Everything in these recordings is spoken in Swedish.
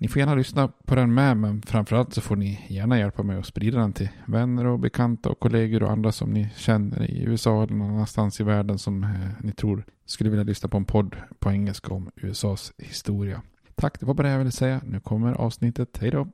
Ni får gärna lyssna på den med, men framförallt så får ni gärna hjälpa mig att sprida den till vänner och bekanta och kollegor och andra som ni känner i USA eller någon annanstans i världen som eh, ni tror skulle vilja lyssna på en podd på engelska om USAs historia. Tack, det var bara det jag ville säga. Nu kommer avsnittet. Hej då!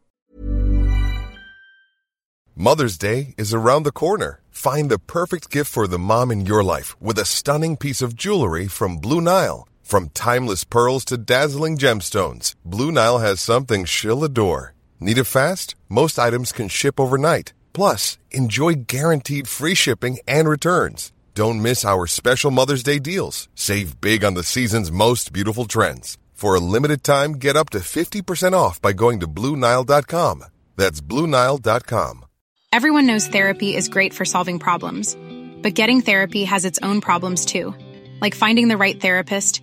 Mother's Day is around the corner. Find the perfect gift for the mom in your life with a stunning piece of jewelry from Blue Nile. From timeless pearls to dazzling gemstones, Blue Nile has something she'll adore. Need it fast? Most items can ship overnight. Plus, enjoy guaranteed free shipping and returns. Don't miss our special Mother's Day deals. Save big on the season's most beautiful trends. For a limited time, get up to 50% off by going to BlueNile.com. That's BlueNile.com. Everyone knows therapy is great for solving problems, but getting therapy has its own problems too, like finding the right therapist,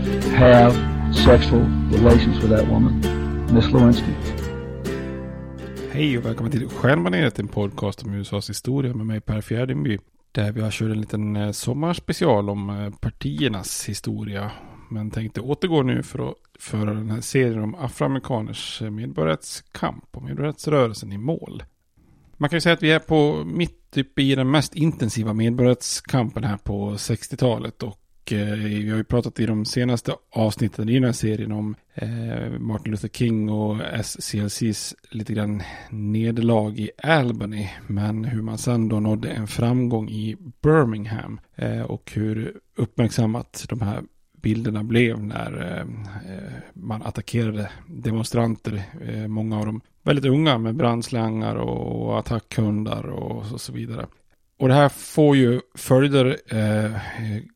have sexual relations with that woman, Miss Lewinsky. Hej och välkommen till Stjärnbaneret, en podcast om USAs historia med mig Per Fjärdingby. Där vi har kört en liten eh, sommarspecial om eh, partiernas historia. Men tänkte återgå nu för att föra den här serien om afroamerikaners eh, medborgarrättskamp och medborgarrättsrörelsen i mål. Man kan ju säga att vi är på mitt uppe i den mest intensiva medborgarrättskampen här på 60-talet och Eh, vi har ju pratat i de senaste avsnitten i den här serien om eh, Martin Luther King och SCLCs lite grann nederlag i Albany. Men hur man sen då nådde en framgång i Birmingham eh, och hur uppmärksammat de här bilderna blev när eh, eh man attackerade demonstranter. Eh, många av dem väldigt unga med brandslangar och attackhundar och så, så vidare. Och det här får ju följder eh,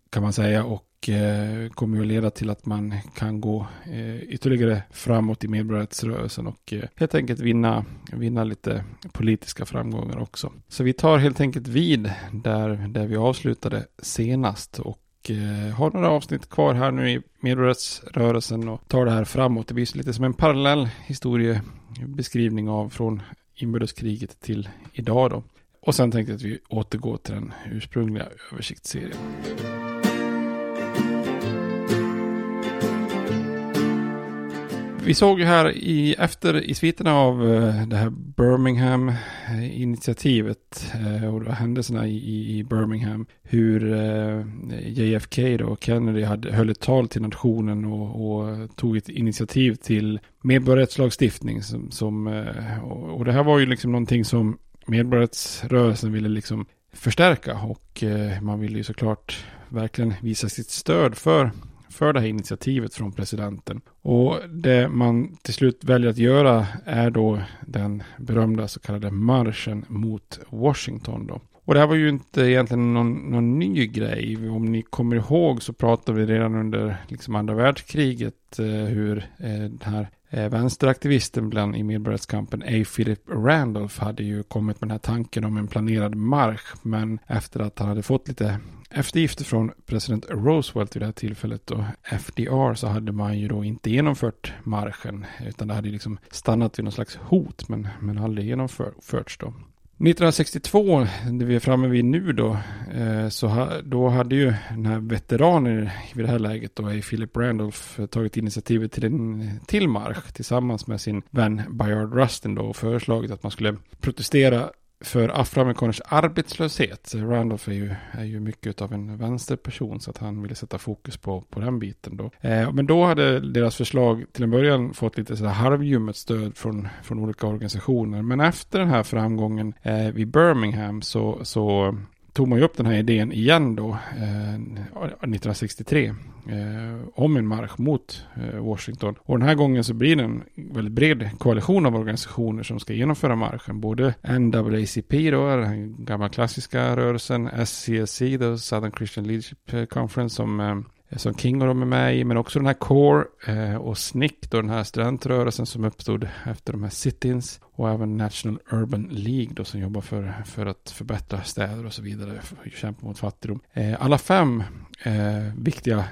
kan man säga och eh, kommer ju att leda till att man kan gå eh, ytterligare framåt i medborgarrättsrörelsen och eh, helt enkelt vinna, vinna lite politiska framgångar också. Så vi tar helt enkelt vid där, där vi avslutade senast och eh, har några avsnitt kvar här nu i medborgarrättsrörelsen och tar det här framåt. Det blir lite som en parallell historiebeskrivning av från inbördeskriget till idag då. Och sen tänkte jag att vi återgår till den ursprungliga översiktsserien. Vi såg ju här i, efter, i sviterna av eh, det här Birmingham-initiativet eh, och händelserna i, i Birmingham, hur eh, JFK då, Kennedy, hade, höll ett tal till nationen och, och tog ett initiativ till medborgarrättslagstiftning. Som, som, och det här var ju liksom någonting som medborgarrättsrörelsen ville liksom förstärka och man ville ju såklart verkligen visa sitt stöd för för det här initiativet från presidenten. Och det man till slut väljer att göra är då den berömda så kallade marschen mot Washington. Då. Och det här var ju inte egentligen någon, någon ny grej. Om ni kommer ihåg så pratade vi redan under liksom andra världskriget eh, hur eh, den här Eh, vänsteraktivisten bland i medborgarrättskampen A. Philip Randolph hade ju kommit med den här tanken om en planerad marsch. Men efter att han hade fått lite eftergifter från president Roosevelt vid det här tillfället och FDR så hade man ju då inte genomfört marschen utan det hade liksom stannat vid någon slags hot men, men aldrig genomförts då. 1962, det vi är framme vid nu då, eh, så då hade ju den här veteranen vid det här läget då, Philip Randolph, tagit initiativet till en till marsch tillsammans med sin vän Bayard Rustin då och föreslagit att man skulle protestera för afroamerikaners arbetslöshet. Randolph är ju, är ju mycket av en vänsterperson så att han ville sätta fokus på, på den biten då. Eh, men då hade deras förslag till en början fått lite sådär halvljummet stöd från, från olika organisationer. Men efter den här framgången eh, vid Birmingham så, så tog man ju upp den här idén igen då, eh, 1963, eh, om en marsch mot eh, Washington. Och den här gången så blir det en väldigt bred koalition av organisationer som ska genomföra marschen. Både NAACP då, den gamla klassiska rörelsen, SCSC, Southern Christian Leadership Conference, som eh, som King och de är med i, men också den här Core eh, och Snick, då den här studentrörelsen som uppstod efter de här sit-ins och även National Urban League då som jobbar för, för att förbättra städer och så vidare, kämpa mot fattigdom. Eh, alla fem eh, viktiga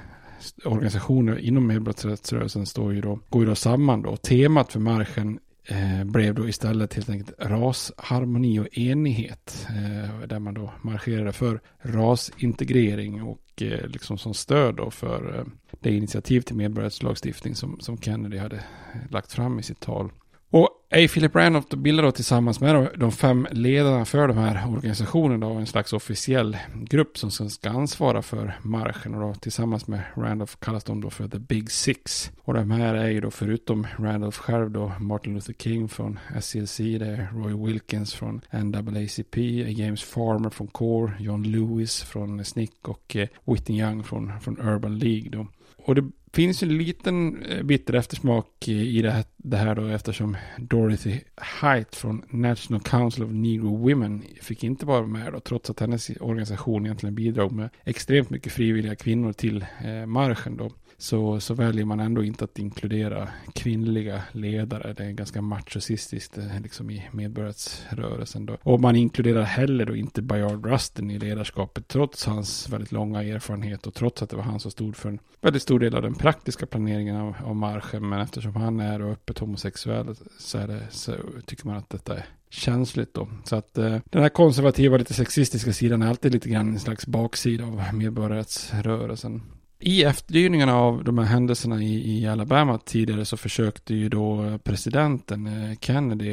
organisationer inom medborgarrättsrörelsen står ju då, går ju då samman då. Temat för marschen eh, blev då istället helt enkelt rasharmoni och enighet. Eh, där man då marscherade för rasintegrering och Eh, liksom som stöd då för eh, det initiativ till medborgarrättslagstiftning som, som Kennedy hade lagt fram i sitt tal. Och A. Philip Randolph bildar då tillsammans med de fem ledarna för de här organisationerna en slags officiell grupp som ska ansvara för marschen och då tillsammans med Randolph kallas de då för The Big Six. Och de här är ju då förutom Randolph själv då Martin Luther King från SCLC, det är Roy Wilkins från NAACP, James Farmer från CORE, John Lewis från SNCC och eh, Whitney Young från, från Urban League då. Och det finns en liten eh, bitter eftersmak i det här, det här då eftersom Dorothy Height från National Council of Negro Women fick inte vara med då trots att hennes organisation egentligen bidrog med extremt mycket frivilliga kvinnor till eh, marschen då så, så väljer man ändå inte att inkludera kvinnliga ledare. Det är ganska machosistiskt eh, liksom i medborgarrättsrörelsen. Då. Och man inkluderar heller då inte Bayard Rustin i ledarskapet trots hans väldigt långa erfarenhet och trots att det var han som stod för en väldigt stor del av den praktiska planeringen av, av marschen. Men eftersom han är då öppet homosexuell så, är det, så tycker man att detta är känsligt då. Så att eh, den här konservativa, lite sexistiska sidan är alltid lite grann en slags baksida av medborgarrättsrörelsen i efterdyningarna av de här händelserna i, i, Alabama tidigare så försökte ju då presidenten eh, Kennedy,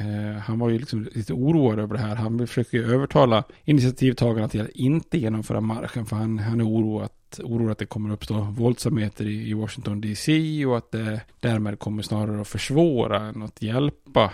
eh, han var ju liksom lite oroad över det här. Han försöker ju övertala initiativtagarna till att inte genomföra marschen för han, han är oroad oro att det kommer uppstå våldsamheter i, i Washington DC och att det därmed kommer snarare att försvåra än att hjälpa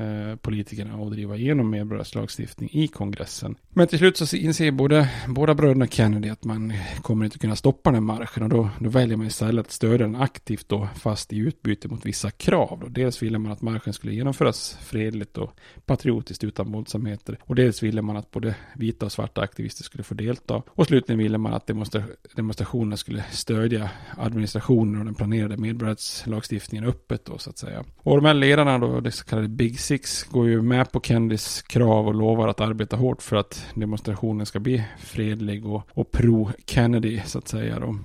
Eh, politikerna att driva igenom medborgarlagstiftning i kongressen. Men till slut så inser både, båda bröderna Kennedy att man kommer inte kunna stoppa den marschen och då, då väljer man istället att stödja den aktivt då fast i utbyte mot vissa krav. Då. dels ville man att marschen skulle genomföras fredligt och patriotiskt utan våldsamheter och dels ville man att både vita och svarta aktivister skulle få delta och slutligen ville man att demonstra demonstrationerna skulle stödja administrationen och den planerade medborgarlagstiftningen öppet då så att säga. Och de här ledarna då, det så kallade Big Six går ju med på Kennedys krav och lovar att arbeta hårt för att demonstrationen ska bli fredlig och, och pro-Kennedy så att säga. Då.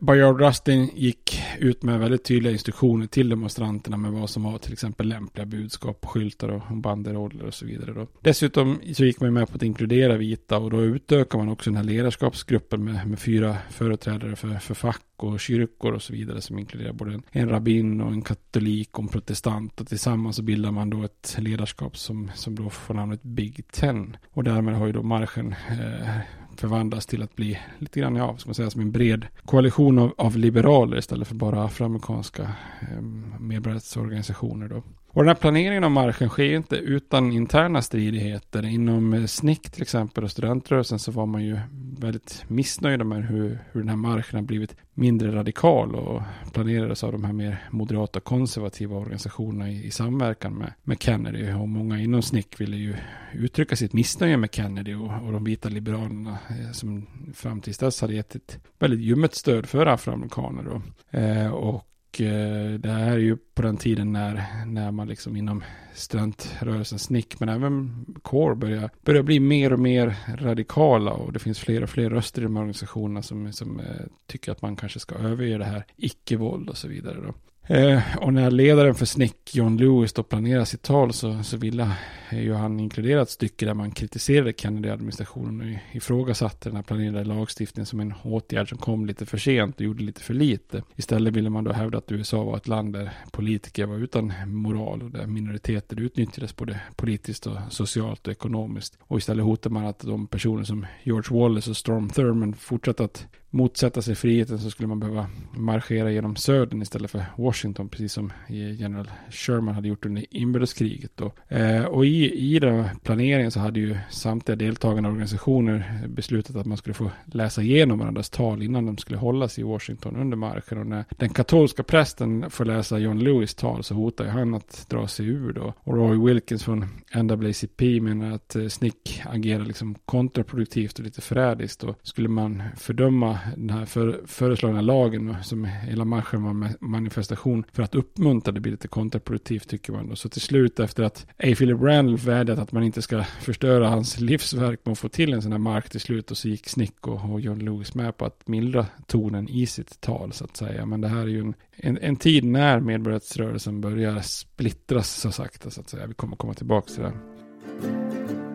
Bayard Rustin gick ut med väldigt tydliga instruktioner till demonstranterna med vad som var till exempel lämpliga budskap, skyltar och banderoller och så vidare. Då. Dessutom så gick man med på att inkludera vita och då utökar man också den här ledarskapsgruppen med, med fyra företrädare för, för fack och kyrkor och så vidare som inkluderar både en, rabbin och en katolik och en protestant. Och tillsammans så bildar man då ett ledarskap som, som då får namnet Big Ten. Och därmed har ju då marschen eh, förvandlas till att bli lite grann, ja, ska man säga, som en bred koalition av, av liberaler istället för bara afroamerikanska eh, medborgarrättsorganisationer då. Och den här planeringen av marschen sker inte utan interna stridigheter. Inom eh, SNIC till exempel och studentrörelsen så var man ju väldigt missnöjda med hur, hur den här marschen har blivit mindre radikal och planerades av de här mer moderata konservativa organisationerna i, i samverkan med, med Kennedy. Och många inom SNIC ville ju uttrycka sitt missnöje med Kennedy och, och de vita liberalerna eh, som fram tills dess hade gett ett väldigt ljummet stöd för afroamerikaner. Eh, och Eh, det här är ju på den tiden när, när man liksom inom studentrörelsen SNICK, men även CORE börjar, börjar bli mer och mer radikala och det finns fler och fler röster i de här organisationerna som, som eh, tycker att man kanske ska överge det här icke-våld och så vidare. Då. Eh, och när ledaren för SNIC, John Lewis, då planerade sitt tal så, så ville eh, ju han inkludera ett stycke där man kritiserade Kennedy-administrationen och ifrågasatte den här planerade lagstiftningen som en åtgärd som kom lite för sent och gjorde lite för lite. Istället ville man då hävda att USA var ett land där politiker var utan moral och där minoriteter utnyttjades både politiskt och socialt och ekonomiskt. Och istället hotade man att de personer som George Wallace och Storm Thurman fortsatte att motsätta sig friheten så skulle man behöva marschera genom södern istället för Washington, precis som general Sherman hade gjort under inbördeskriget. Eh, och i, i den planeringen så hade ju samtliga deltagande organisationer beslutat att man skulle få läsa igenom varandras tal innan de skulle hållas i Washington under marschen. Och när den katolska prästen får läsa John Lewis tal så hotar han att dra sig ur då. Och Roy Wilkins från NAACP menar att eh, Snick agerar liksom kontraproduktivt och lite förrädiskt. Och skulle man fördöma den här för, föreslagna lagen som hela marschen var manifestation manifestation för att uppmuntra. Det blir lite kontraproduktivt tycker man. Då. Så till slut efter att A. Philip Randall vädjat att man inte ska förstöra hans livsverk med att få till en sån här mark till slut och så gick Snick och, och John Lewis med på att mildra tonen i sitt tal så att säga. Men det här är ju en, en, en tid när medborgarrättsrörelsen börjar splittras så sakta så att säga. Vi kommer komma tillbaka till det.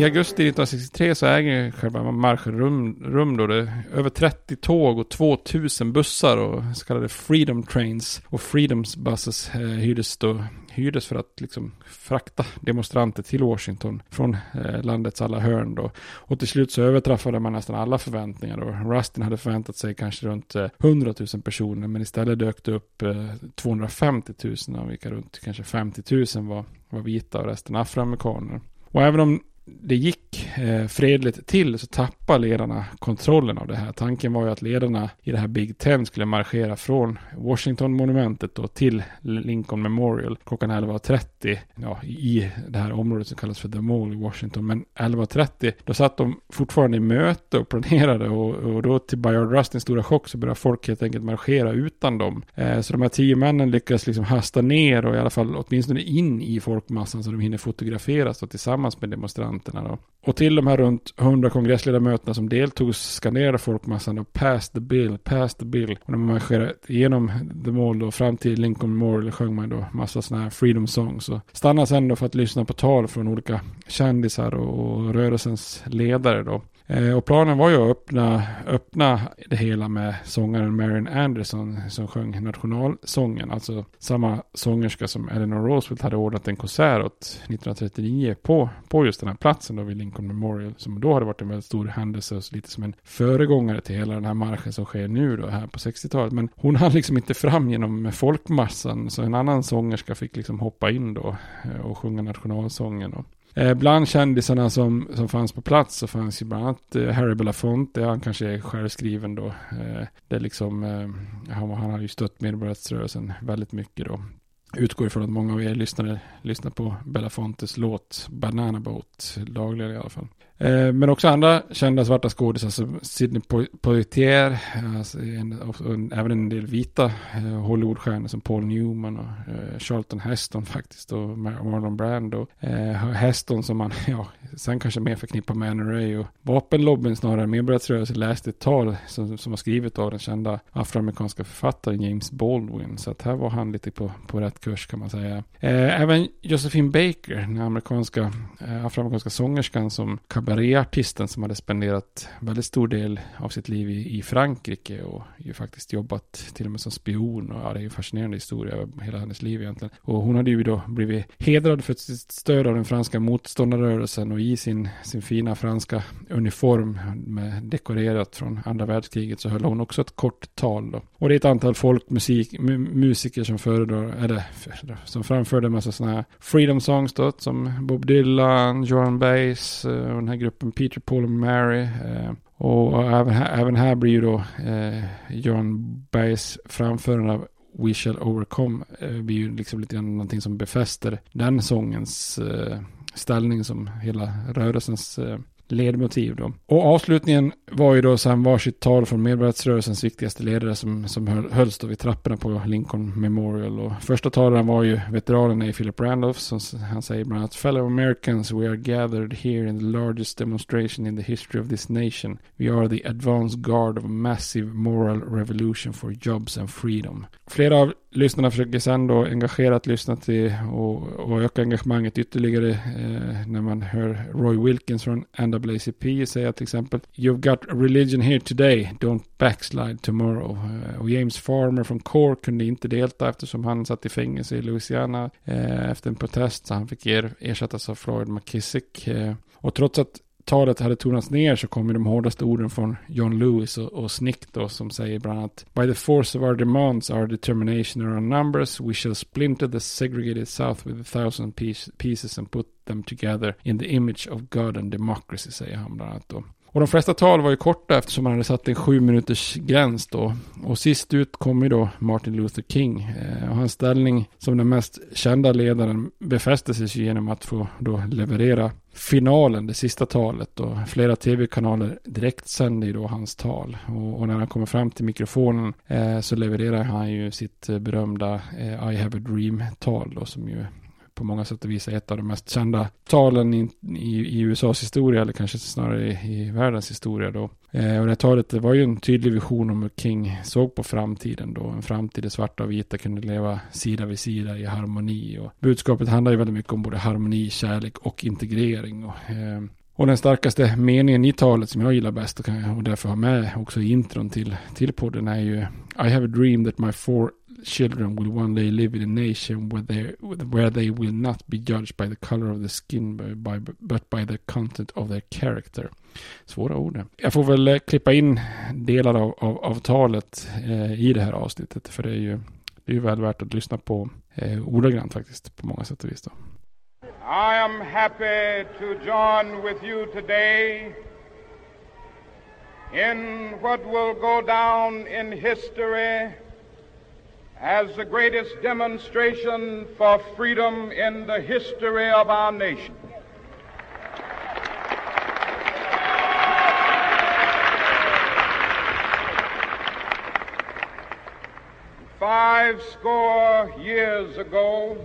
I augusti 1963 så äger själva marschen rum, rum då. Det över 30 tåg och 2000 bussar och så kallade Freedom Trains och freedom Buses eh, hyrdes då hyrdes för att liksom frakta demonstranter till Washington från eh, landets alla hörn då. Och till slut så överträffade man nästan alla förväntningar då. Rustin hade förväntat sig kanske runt eh, 100 000 personer men istället dök det upp eh, 250 000 av vilka runt kanske 50 000 var, var vita och resten afroamerikaner. Och även om det gick eh, fredligt till så tappade ledarna kontrollen av det här. Tanken var ju att ledarna i det här Big Ten skulle marschera från Washington-monumentet då till Lincoln Memorial klockan 11.30 ja, i det här området som kallas för The Mall i Washington. Men 11.30 då satt de fortfarande i möte och planerade och, och då till Bayard Rustins stora chock så började folk helt enkelt marschera utan dem. Eh, så de här tio männen lyckades liksom hasta ner och i alla fall åtminstone in i folkmassan så de hinner fotograferas och tillsammans med demonstranterna demonstranterna. då. Och till de här runt 100 kongressledamöterna som deltog skanderade folkmassan då pass the bill, pass the bill. Och när man marscherade igenom the mall då fram till Lincoln Memorial sjöng man då massa sådana här freedom songs. Och stannade sen då för att lyssna på tal från olika kändisar och rörelsens ledare då. Eh, och planen var ju att öppna, öppna det hela med sångaren Marian Anderson som sjöng nationalsången. Alltså samma sångerska som Eleanor Roosevelt hade ordnat en konsert åt 1939 på, på just den här platsen då vid Lincoln Memorial. Som då hade varit en väldigt stor händelse och lite som en föregångare till hela den här marschen som sker nu då här på 60-talet. Men hon hann liksom inte fram genom folkmassan så en annan sångerska fick liksom hoppa in då eh, och sjunga nationalsången. Och Eh, bland kändisarna som, som fanns på plats så fanns ju bland annat eh, Harry Belafonte, han kanske är självskriven då. Eh, det är liksom, eh, han, han har ju stött medborgarrättsrörelsen väldigt mycket då. Utgår ifrån att många av er lyssnare lyssnar på Belafontes låt Banana Boat dagligen i alla fall. Eh, men också andra kända svarta skådisar som Sidney Poitier, alltså även en del vita eh, Hollywoodstjärnor som Paul Newman och eh, Charlton Heston faktiskt och Marlon Brando. Heston som man, ja, sen kanske mer förknippar med NRA och vapenlobbyn snarare medborgarrättsrörelsen läste ett tal som, som var skrivet av den kända afroamerikanska författaren James Baldwin. Så att här var han lite på, på rätt kurs kan man säga. Även Josephine Baker, den amerikanska, afroamerikanska sångerskan som kabaréartisten som hade spenderat väldigt stor del av sitt liv i, i Frankrike och ju faktiskt jobbat till och med som spion. Och ja, det är ju en fascinerande historia hela hennes liv egentligen. Och hon hade ju då blivit hedrad för sitt stöd av den franska motståndarrörelsen och i sin, sin fina franska uniform med dekorerat från andra världskriget så höll hon också ett kort tal då. Och det är ett antal folkmusik, musiker som föredrar, eller som framförde en massa sådana här freedom songs då, som Bob Dylan, Joan Baez eh, och den här gruppen Peter, Paul och Mary. Eh, och även här, även här blir ju då eh, John Baez framförande av We Shall Overcome eh, blir ju liksom lite grann någonting som befäster den sångens ställning som hela rörelsens ledmotiv då. Och avslutningen var ju då sen varsitt tal från medborgarrättsrörelsens viktigaste ledare som, som höll, hölls då vid trapporna på Lincoln Memorial. Och första talaren var ju veteranen i Philip Randolph som han säger bland annat Fellow Americans we are gathered here in the largest demonstration in the history of this nation. We are the advance guard of a massive moral revolution for jobs and freedom. Flera av lyssnarna försöker sen då engagerat lyssna till och, och öka engagemanget ytterligare eh, när man hör Roy Wilkins från NAACP säga till exempel You've got religion here today, don't backslide tomorrow. Eh, och James Farmer från CORE kunde inte delta eftersom han satt i fängelse i Louisiana eh, efter en protest så han fick er, ersättas av Floyd McKissick. Eh, och trots att talet hade tonats ner så kom ju de hårdaste orden från John Lewis och, och Snick då som säger bland annat By the force of our demands, our determination and our numbers we shall splinter the segregated south with a thousand pieces and put them together in the image of God and democracy säger han bland annat då. Och de flesta tal var ju korta eftersom man hade satt en sju minuters gräns då. Och sist ut kom ju då Martin Luther King. Eh, och hans ställning som den mest kända ledaren befäste sig genom att få då leverera finalen, det sista talet. Och flera tv-kanaler direkt sände ju då hans tal. Och, och, när han kommer fram till mikrofonen eh, så levererar han ju sitt berömda eh, I have a dream-tal då som ju på många sätt och vis är ett av de mest kända talen i, i, i USAs historia, eller kanske snarare i, i världens historia då. Eh, och det här talet det var ju en tydlig vision om hur King såg på framtiden då. En framtid där svarta och vita kunde leva sida vid sida i harmoni. Och budskapet handlar ju väldigt mycket om både harmoni, kärlek och integrering. Och, eh, och den starkaste meningen i talet som jag gillar bäst och, och därför har med också i intron till, till podden är ju I have a dream that my four children will one day live in a nation where they, where they will not be judged by the color of the skin by, but by the content of their character. Svåra ord. Jag får väl eh, klippa in delar av, av, av talet eh, i det här avsnittet. För det är ju, det är ju väl värt att lyssna på eh, ordagrant faktiskt på många sätt och vis. Då. I am happy to join with you today in what will go down in history as the greatest demonstration for freedom in the history of our nation. Five score years ago,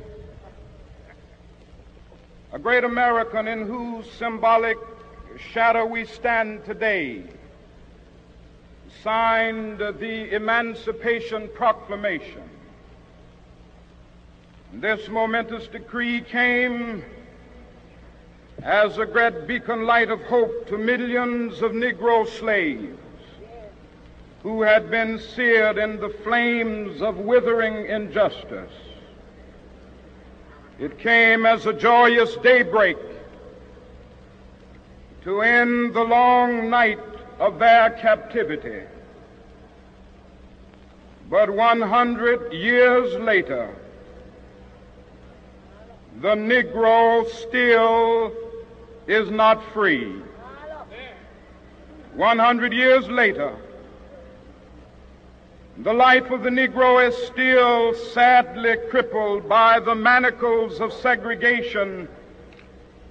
a great American in whose symbolic shadow we stand today signed the Emancipation Proclamation. This momentous decree came as a great beacon light of hope to millions of Negro slaves who had been seared in the flames of withering injustice. It came as a joyous daybreak to end the long night of their captivity. But 100 years later, the Negro still is not free. 100 years later, the life of the Negro is still sadly crippled by the manacles of segregation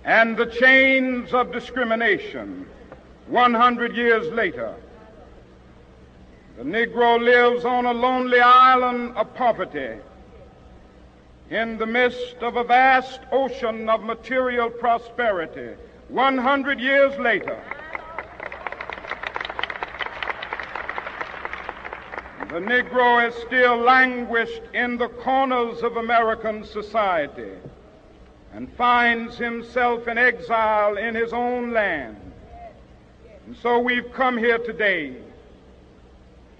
and the chains of discrimination 100 years later. The Negro lives on a lonely island of poverty in the midst of a vast ocean of material prosperity 100 years later. The Negro is still languished in the corners of American society and finds himself in exile in his own land. And so we've come here today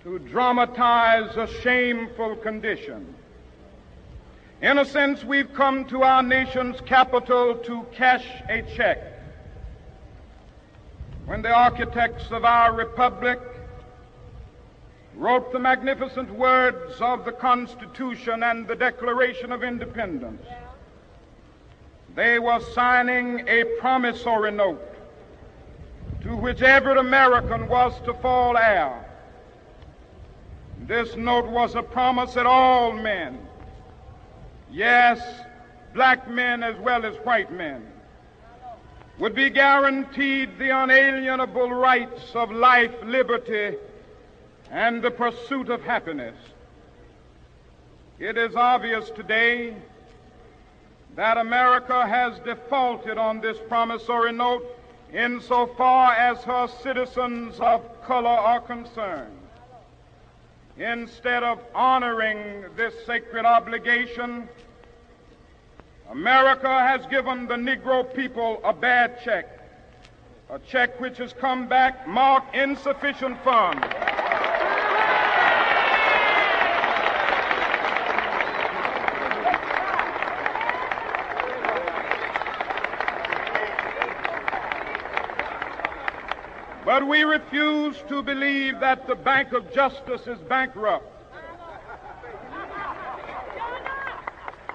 to dramatize a shameful condition. In a sense, we've come to our nation's capital to cash a check. When the architects of our republic wrote the magnificent words of the Constitution and the Declaration of Independence, they were signing a promissory note to which every American was to fall heir. This note was a promise that all men, yes, black men as well as white men, would be guaranteed the unalienable rights of life, liberty, and the pursuit of happiness. It is obvious today that America has defaulted on this promissory note insofar as her citizens of color are concerned. Instead of honoring this sacred obligation, America has given the Negro people a bad check, a check which has come back marked insufficient funds. We refuse to believe that the Bank of Justice is bankrupt.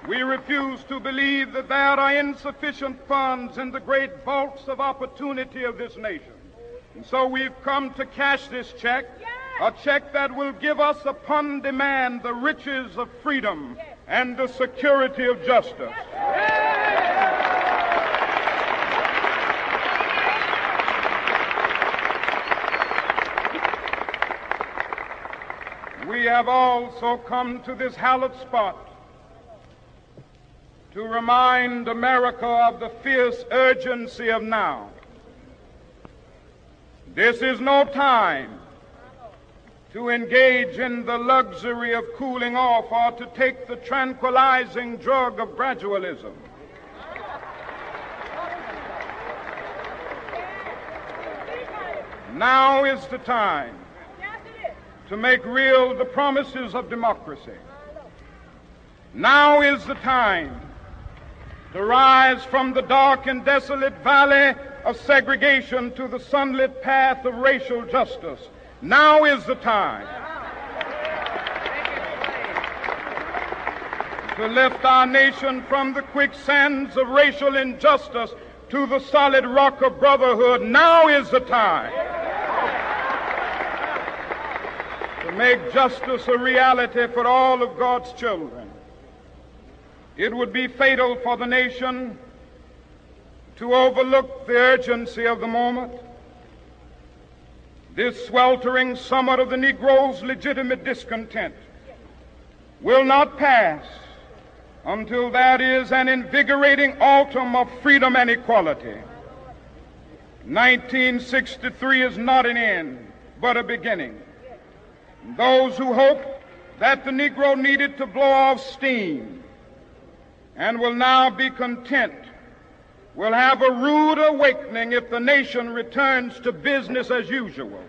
We refuse to believe that there are insufficient funds in the great vaults of opportunity of this nation. And so we've come to cash this check, a check that will give us upon demand the riches of freedom and the security of justice. We have also come to this hallowed spot to remind America of the fierce urgency of now. This is no time to engage in the luxury of cooling off or to take the tranquilizing drug of gradualism. Now is the time to make real the promises of democracy. Now is the time to rise from the dark and desolate valley of segregation to the sunlit path of racial justice. Now is the time to lift our nation from the quicksands of racial injustice to the solid rock of brotherhood. Now is the time to make justice a reality for all of God's children. It would be fatal for the nation to overlook the urgency of the moment. This sweltering summer of the Negro's legitimate discontent will not pass until that is an invigorating autumn of freedom and equality. 1963 is not an end, but a beginning. Those who hope that the Negro needed to blow off steam and will now be content will have a rude awakening if the nation returns to business as usual.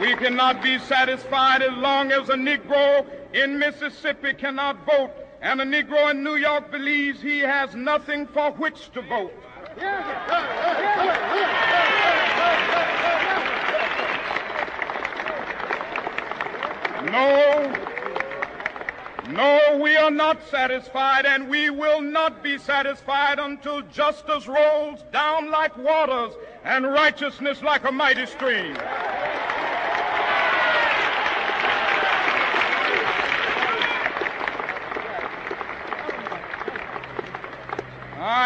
We cannot be satisfied as long as a Negro in Mississippi cannot vote and a Negro in New York believes he has nothing for which to vote. No, no, we are not satisfied, and we will not be satisfied until justice rolls down like waters and righteousness like a mighty stream.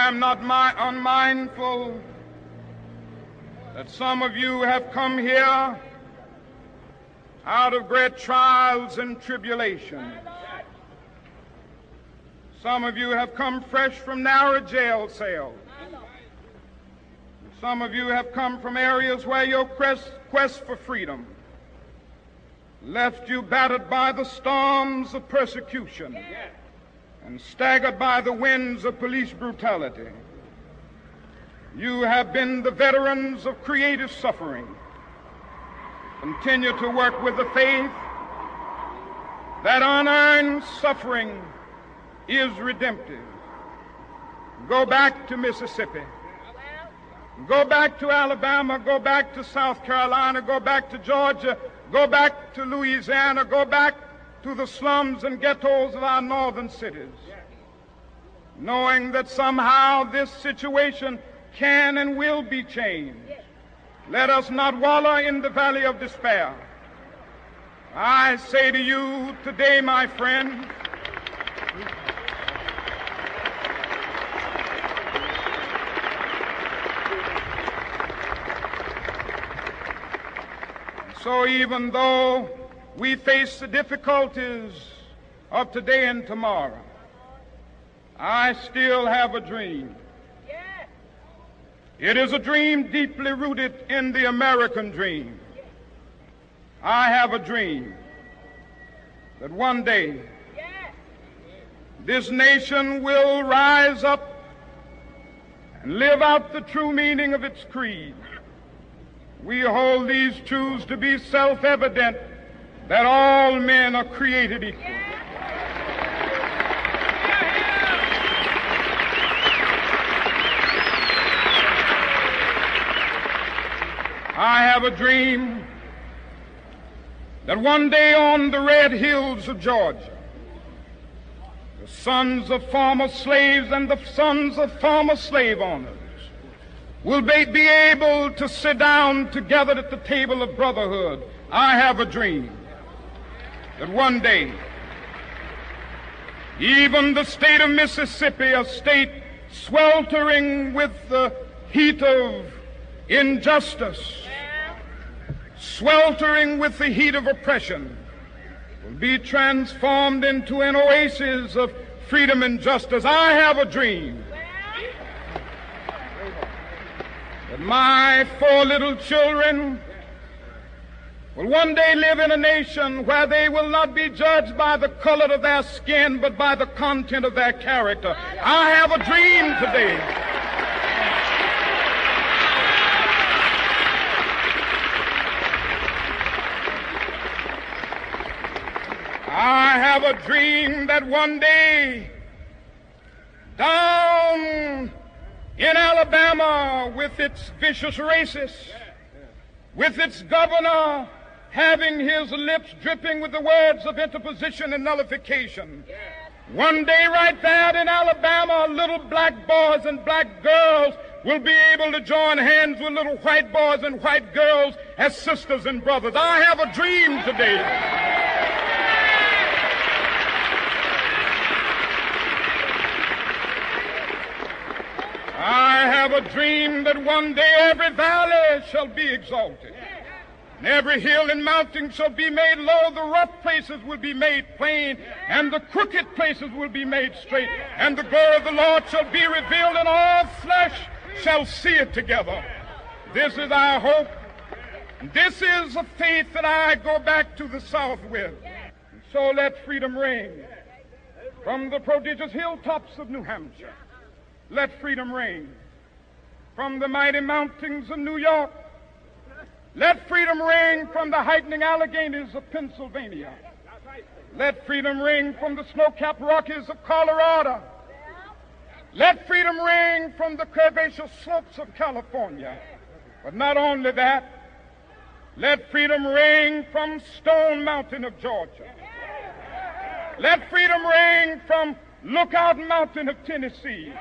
I'm not my, unmindful that some of you have come here out of great trials and tribulations. Some of you have come fresh from narrow jail cells. Some of you have come from areas where your quest, quest for freedom left you battered by the storms of persecution and staggered by the winds of police brutality. You have been the veterans of creative suffering. Continue to work with the faith that unearned suffering is redemptive. Go back to Mississippi. Go back to Alabama. Go back to South Carolina. Go back to Georgia. Go back to Louisiana. Go back to the slums and ghettos of our northern cities. Knowing that somehow this situation can and will be changed. Let us not wallow in the valley of despair. I say to you today, my friend, So even though we face the difficulties of today and tomorrow, I still have a dream. It is a dream deeply rooted in the American dream. I have a dream that one day this nation will rise up and live out the true meaning of its creed. We hold these truths to be self evident that all men are created equal. I have a dream that one day on the red hills of Georgia, the sons of former slaves and the sons of former slave owners will be, able to sit down together at the table of brotherhood. I have a dream that one day, even the state of Mississippi, a state sweltering with the heat of injustice, sweltering with the heat of oppression, will be transformed into an oasis of freedom and justice. I have a dream that my four little children will one day live in a nation where they will not be judged by the color of their skin, but by the content of their character. I have a dream today. I have a dream that one day down in Alabama with its vicious racists, with its governor having his lips dripping with the words of interposition and nullification. One day, right there in Alabama, little black boys and black girls will be able to join hands with little white boys and white girls as sisters and brothers. I have a dream today. I have a dream that one day every valley shall be exalted. And every hill and mountain shall be made low, the rough places will be made plain, and the crooked places will be made straight, and the glory of the Lord shall be revealed, and all flesh shall see it together. This is our hope. This is a faith that I go back to the South with. And so let freedom reign from the prodigious hilltops of New Hampshire. Let freedom reign from the mighty mountains of New York. Let freedom ring from the heightening Alleghanies of Pennsylvania. Let freedom ring from the snow-capped Rockies of Colorado. Let freedom ring from the curvaceous slopes of California. But not only that, let freedom ring from Stone Mountain of Georgia. Let freedom ring from Lookout Mountain of Tennessee.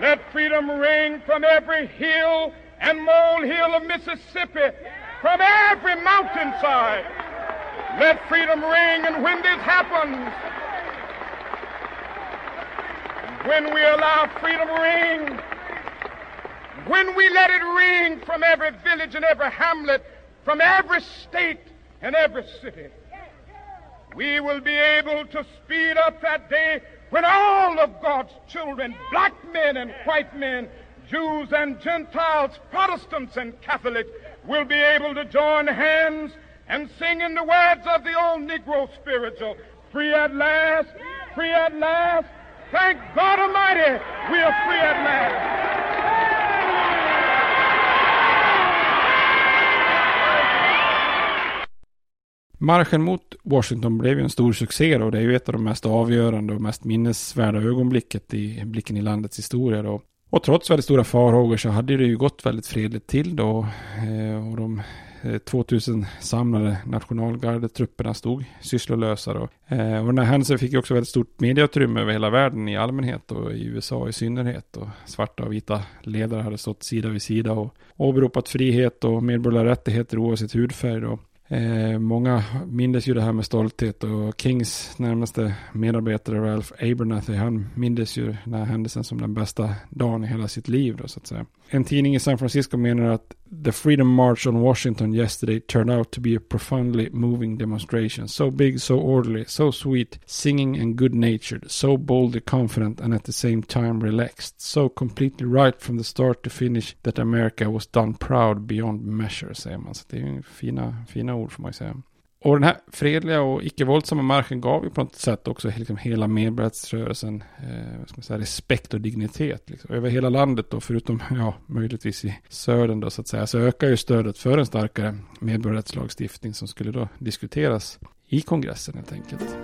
Let freedom ring from every hill and molehill of Mississippi, from every mountainside. Let freedom ring, and when this happens, when we allow freedom ring, when we let it ring from every village and every hamlet, from every state and every city, we will be able to speed up that day when all of God's children, black men and white men, Jews and Gentiles, Protestants and Catholics, will be able to join hands and sing in the words of the old Negro spiritual, free at last, free at last. Thank God Almighty, we are free at last. Marschen mot Washington blev ju en stor succé och det är ju ett av de mest avgörande och mest minnesvärda ögonblicket i blicken i landets historia då. Och trots väldigt stora farhågor så hade det ju gått väldigt fredligt till då. Eh, och de eh, 2000 samlade nationalgardetrupperna stod sysslolösa då. Eh, och den här händelsen fick ju också väldigt stort medieutrymme över hela världen i allmänhet och i USA i synnerhet. Och svarta och vita ledare hade stått sida vid sida och åberopat frihet och medborgerliga rättigheter oavsett hudfärg då. Eh, många mindes ju det här med stolthet och Kings närmaste medarbetare Ralph Abernathy han mindes ju den här händelsen som den bästa dagen i hela sitt liv då så att säga. En tidning i San Francisco menar att The Freedom March on Washington yesterday turned out to be a profoundly moving demonstration. So big, so orderly, so sweet, singing and good natured, so boldly confident and at the same time relaxed. So completely right from the start to finish that America was done proud beyond measure, säger man. Så det är fina, fina ord får man säga. Och den här fredliga och icke-våldsamma marschen gav ju på något sätt också liksom hela medborgarrättsrörelsen eh, respekt och dignitet. Liksom. Över hela landet då, förutom ja, möjligtvis i södern då så att säga, så ökar ju stödet för en starkare medborgarrättslagstiftning som skulle då diskuteras i kongressen helt enkelt.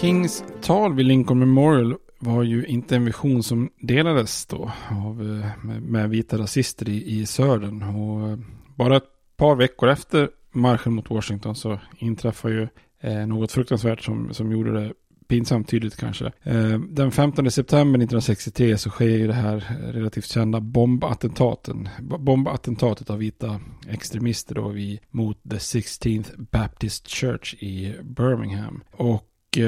Kings tal vid Lincoln Memorial var ju inte en vision som delades då av, eh, med, med vita rasister i, i södern. Och eh, bara ett par veckor efter marschen mot Washington så inträffade ju eh, något fruktansvärt som, som gjorde det pinsamt tydligt kanske. Eh, den 15 september 1963 så sker ju det här relativt kända bombattentaten. Bombattentatet av vita extremister då vid, mot The 16th Baptist Church i Birmingham. Och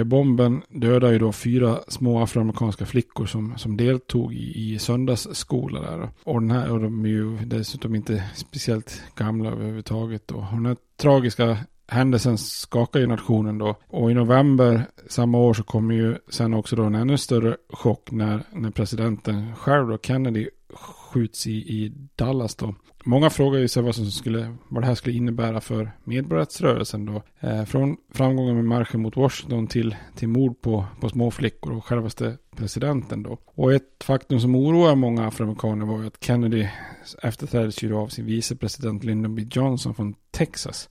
bomben dödade ju då fyra små afroamerikanska flickor som, som deltog i, i söndagsskola där. Och, den här, och de är ju dessutom inte speciellt gamla överhuvudtaget. Och den här tragiska händelsen skakar ju nationen då. Och i november samma år så kommer ju sen också då en ännu större chock när, när presidenten själv då, Kennedy, skjuts i, i Dallas då. Många frågar ju sig vad, som skulle, vad det här skulle innebära för medborgarrättsrörelsen då. Eh, från framgången med marschen mot Washington till, till mord på, på småflickor och självaste presidenten då. Och ett faktum som oroar många afroamerikaner var ju att Kennedy efterträddes ju då av sin vicepresident Lyndon B. Johnson från Texas.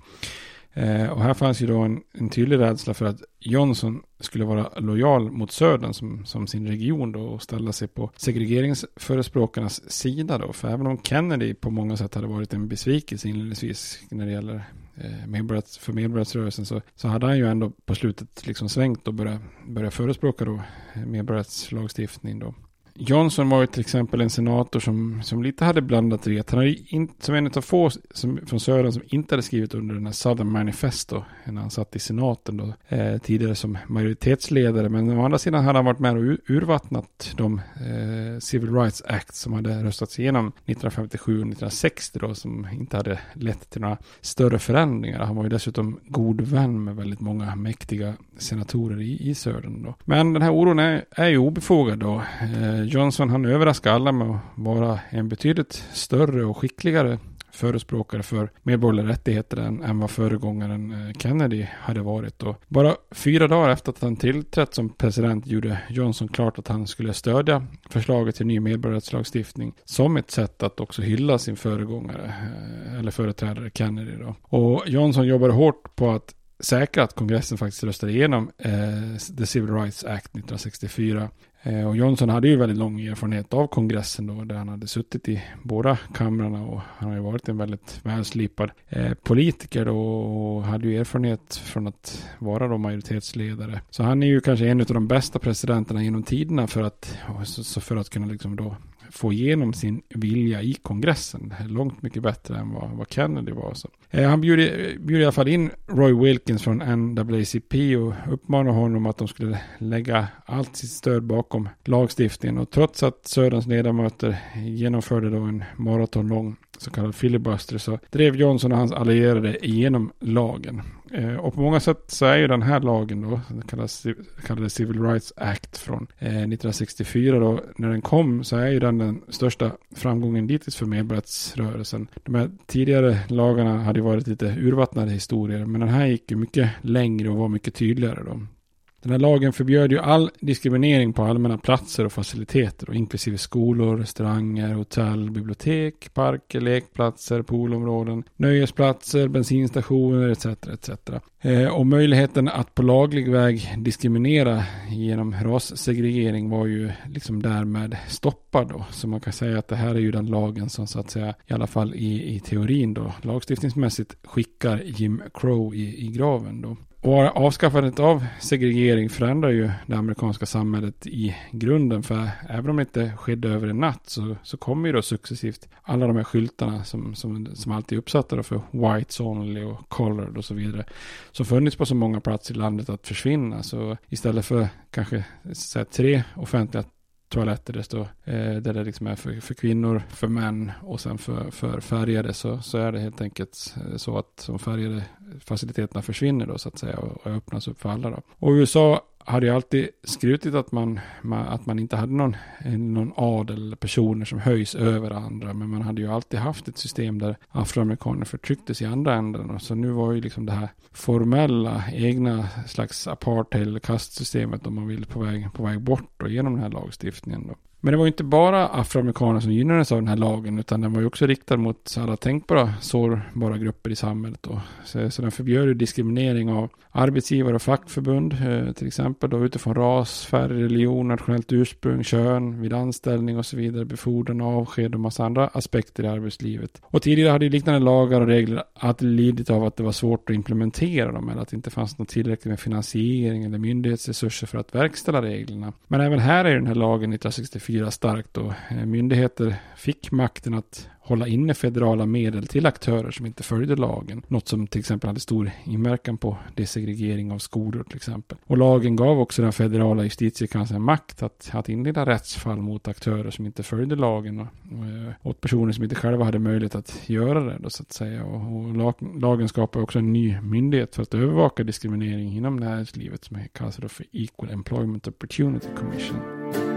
Eh, och här fanns ju då en, en tydlig rädsla för att Johnson skulle vara lojal mot södern som, som sin region då och ställa sig på segregeringsförespråkarnas sida då. För även om Kennedy på många sätt hade varit en besvikelse inledningsvis när det gäller eh, medborgars, för medborgarrättsrörelsen så, så hade han ju ändå på slutet liksom svängt och börjat, börjat förespråka då eh, medborgarrättslagstiftning då. Johnson var ju till exempel en senator som, som lite hade blandat ret. Han hade in, som en av få som, från södern som inte hade skrivit under den här Southern Manifesto när han satt i senaten då, eh, tidigare som majoritetsledare. Men å andra sidan hade han varit med och urvattnat de eh, Civil Rights Act som hade röstats igenom 1957 och 1960 då som inte hade lett till några större förändringar. Han var ju dessutom god vän med väldigt många mäktiga senatorer i, i södern då. Men den här oron är, är ju obefogad då. Eh, Johnson han överraskade alla med att vara en betydligt större och skickligare förespråkare för medborgerliga rättigheter än, än vad föregångaren eh, Kennedy hade varit. Och bara fyra dagar efter att han tillträtt som president gjorde Johnson klart att han skulle stödja förslaget till ny medborgarrättslagstiftning som ett sätt att också hylla sin föregångare eh, eller företrädare Kennedy. Då. Och Johnson jobbade hårt på att säkra att kongressen faktiskt röstade igenom eh, The Civil Rights Act 1964 Eh, och Johnson hade ju väldigt lång erfarenhet av kongressen då, där han hade suttit i båda kamrarna och han har ju varit en väldigt välslipad eh, politiker då och hade ju erfarenhet från att vara då majoritetsledare. Så han är ju kanske en av de bästa presidenterna genom tiderna för att, för att kunna liksom då få igenom sin vilja i kongressen. Långt mycket bättre än vad, vad Kennedy var. Så. Eh, han bjöd, bjöd i alla fall in Roy Wilkins från NAACP och uppmanade honom att de skulle lägga allt sitt stöd bakom lagstiftningen. Och trots att Söderns ledamöter genomförde då en maratonlång så kallad filibuster så drev Johnson och hans allierade igenom lagen. Eh, och på många sätt så är ju den här lagen då, den kallas, kallade Civil Rights Act från eh, 1964 då, när den kom så är ju den den största framgången dittills för medborgarrättsrörelsen. De här tidigare lagarna hade ju varit lite urvattnade historier, men den här gick ju mycket längre och var mycket tydligare då. Den här lagen förbjöd ju all diskriminering på allmänna platser och faciliteter, och inklusive skolor, restauranger, hotell, bibliotek, parker, lekplatser, poolområden, nöjesplatser, bensinstationer etc. etc. Eh, och möjligheten att på laglig väg diskriminera genom rassegregering var ju liksom därmed stoppad då. Så man kan säga att det här är ju den lagen som så att säga, i alla fall i, i teorin då, lagstiftningsmässigt skickar Jim Crow i, i graven då. Bara avskaffandet av segregering förändrar ju det amerikanska samhället i grunden. För även om det inte skedde över en natt så, så kommer ju då successivt alla de här skyltarna som, som, som alltid är uppsatta för whites only och colored och så vidare. Som funnits på så många platser i landet att försvinna. Så istället för kanske så här, tre offentliga toaletter det står, eh, där det liksom är för, för, kvinnor, för män och sen för, för färgade så, så är det helt enkelt eh, så att de färgade faciliteterna försvinner då så att säga och, och öppnas upp för alla då. Och USA hade ju alltid skrutit att man, att man inte hade någon, eh, någon adel, personer som höjs över andra. Men man hade ju alltid haft ett system där afroamerikaner förtrycktes i andra änden. Så nu var ju liksom det här formella, egna slags apartheid eller kastsystemet om man vill på väg, på väg bort och genom den här lagstiftningen. Då. Men det var ju inte bara afroamerikaner som gynnades av den här lagen, utan den var ju också riktad mot alla tänkbara sårbara grupper i samhället. Då. Så, så den förbjöd ju diskriminering av arbetsgivare och fackförbund, eh, till exempel då utifrån ras, färg, religion, nationellt ursprung, kön, vid anställning och så vidare, befordran, avsked och massa andra aspekter i arbetslivet. Och tidigare hade ju liknande lagar och regler alltid lidit av att det var svårt att implementera dem, eller att det inte fanns något tillräckligt med finansiering eller myndighetsresurser för att verkställa reglerna. Men även här är den här lagen 1964 starkt och eh, myndigheter fick makten att hålla inne federala medel till aktörer som inte följde lagen. Något som till exempel hade stor inverkan på desegregering av skolor till exempel. Och lagen gav också den federala justitiekanslern makt att, att inleda rättsfall mot aktörer som inte följde lagen och, och, åt personer som inte själva hade möjlighet att göra det då, så att säga. Och, och lag, lagen skapar också en ny myndighet för att övervaka diskriminering inom näringslivet som kallas för Equal Employment Opportunity Commission.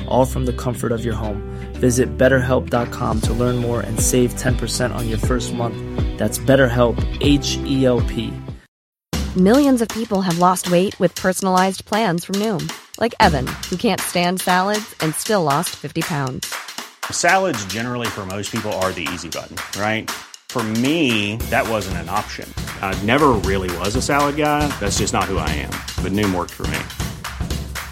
all from the comfort of your home. Visit betterhelp.com to learn more and save 10% on your first month. That's BetterHelp, H E L P. Millions of people have lost weight with personalized plans from Noom, like Evan, who can't stand salads and still lost 50 pounds. Salads, generally, for most people, are the easy button, right? For me, that wasn't an option. I never really was a salad guy. That's just not who I am. But Noom worked for me.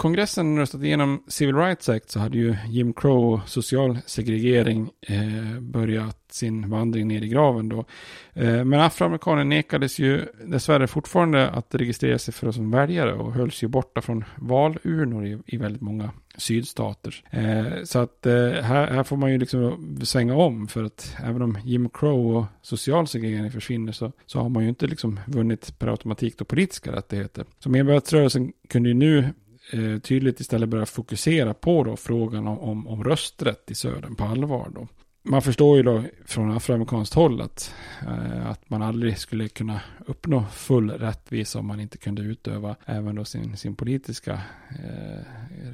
kongressen röstat igenom Civil Rights Act så hade ju Jim Crow och social segregering eh, börjat sin vandring ner i graven då. Eh, men afroamerikaner nekades ju dessvärre fortfarande att registrera sig för som väljare och hölls ju borta från valurnor i, i väldigt många sydstater. Eh, så att eh, här, här, får man ju liksom svänga om för att även om Jim Crow och social segregering försvinner så, så har man ju inte liksom vunnit per automatik då politiska rättigheter. Så medborgarrättsrörelsen kunde ju nu Eh, tydligt istället börja fokusera på då frågan om, om, om rösträtt i södern på allvar då man förstår ju då från afroamerikanskt håll att, eh, att man aldrig skulle kunna uppnå full rättvisa om man inte kunde utöva även då sin, sin politiska eh,